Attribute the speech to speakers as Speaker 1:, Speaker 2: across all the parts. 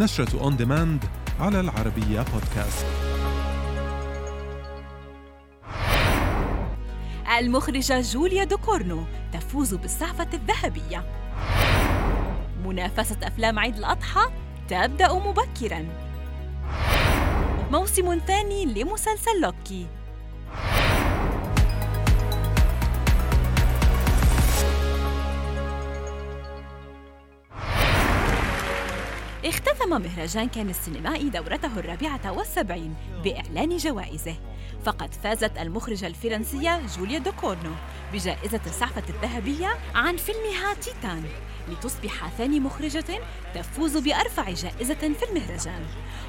Speaker 1: نشرة on demand على العربية بودكاست
Speaker 2: المخرجة جوليا دوكورنو تفوز بالسعفة الذهبية. منافسة أفلام عيد الأضحى تبدأ مبكراً. موسم ثاني لمسلسل لوكي. اختتم مهرجان كان السينمائي دورته الرابعة والسبعين بإعلان جوائزه. فقد فازت المخرجة الفرنسية جوليا دوكورنو بجائزة السعفة الذهبية عن فيلمها تيتان لتصبح ثاني مخرجة تفوز بأرفع جائزة في المهرجان.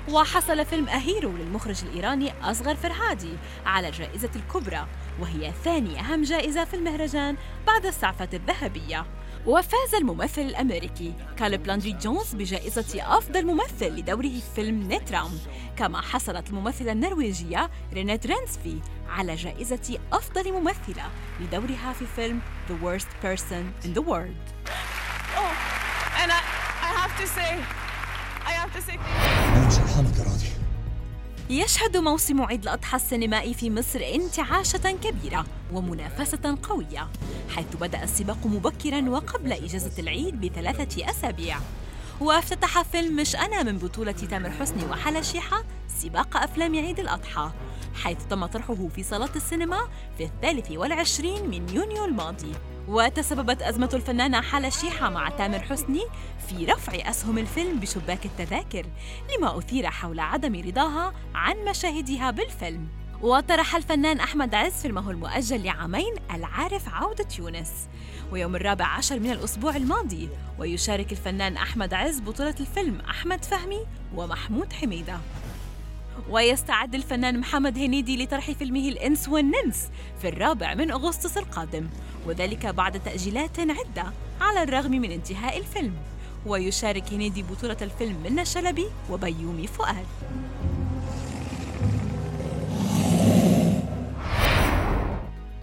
Speaker 2: وحصل فيلم أهيرو للمخرج الإيراني أصغر فرهادي على الجائزة الكبرى وهي ثاني أهم جائزة في المهرجان بعد السعفة الذهبية. وفاز الممثل الأمريكي. كالب لاندري جونز بجائزة أفضل ممثل لدوره في فيلم نيترام كما حصلت الممثلة النرويجية رينيت رينسفي على جائزة أفضل ممثلة لدورها في فيلم The Worst Person in the World.
Speaker 3: Oh, and I, I have to say, I have to say
Speaker 2: يشهد موسم عيد الأضحى السينمائي في مصر انتعاشة كبيرة ومنافسة قوية حيث بدأ السباق مبكرا وقبل إجازة العيد بثلاثة أسابيع. وافتتح فيلم مش أنا من بطولة تامر حسني وحلا شيحة سباق أفلام عيد الأضحى. حيث تم طرحه في صالات السينما في الثالث والعشرين من يونيو الماضي. وتسببت أزمة الفنانة حالة شيحة مع تامر حسني في رفع أسهم الفيلم بشباك التذاكر لما أثير حول عدم رضاها عن مشاهدها بالفيلم. وطرح الفنان أحمد عز فيلمه المؤجل لعامين العارف عودة يونس. ويوم الرابع عشر من الأسبوع الماضي ويشارك الفنان أحمد عز بطولة الفيلم أحمد فهمي ومحمود حميدة. ويستعد الفنان محمد هنيدي لطرح فيلمه الإنس والنمس في الرابع من أغسطس القادم. وذلك بعد تأجيلات عدة على الرغم من انتهاء الفيلم. ويشارك هنيدي بطولة الفيلم منى شلبي وبيومي فؤاد.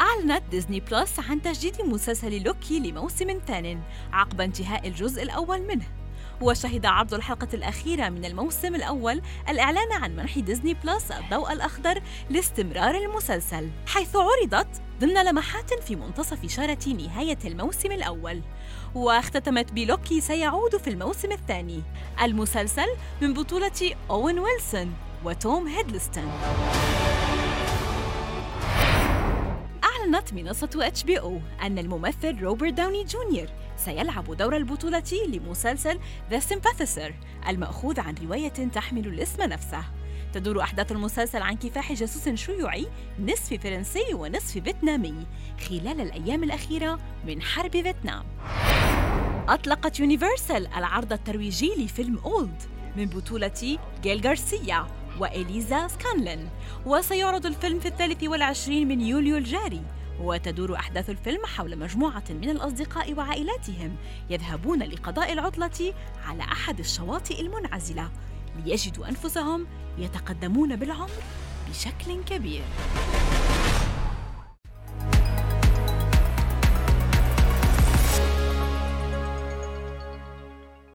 Speaker 2: أعلنت ديزني بلس عن تجديد مسلسل لوكي لموسم ثان عقب انتهاء الجزء الأول منه. وشهد عرض الحلقة الأخيرة من الموسم الأول الإعلان عن منح ديزني بلس الضوء الأخضر لاستمرار المسلسل حيث عرضت ضمن لمحات في منتصف شارة نهاية الموسم الأول. واختتمت بلوكي سيعود في الموسم الثاني. المسلسل من بطولة أوين ويلسون وتوم هيدلستون. أعلنت منصة اتش بي أو أن الممثل روبرت داوني جونيور سيلعب دور البطولة لمسلسل ذا سيمباثيسر المأخوذ عن رواية تحمل الاسم نفسه. تدور أحداث المسلسل عن كفاح جاسوس شيوعي نصف فرنسي ونصف فيتنامي خلال الأيام الأخيرة من حرب فيتنام. أطلقت يونيفرسال العرض الترويجي لفيلم أولد من بطولة جيل غارسيا. وإليزا سكانلين وسيعرض الفيلم في الثالث والعشرين من يوليو الجاري. وتدور أحداث الفيلم حول مجموعة من الأصدقاء وعائلاتهم يذهبون لقضاء العطلة على أحد الشواطئ المنعزلة ليجدوا أنفسهم يتقدمون بالعمر بشكل كبير.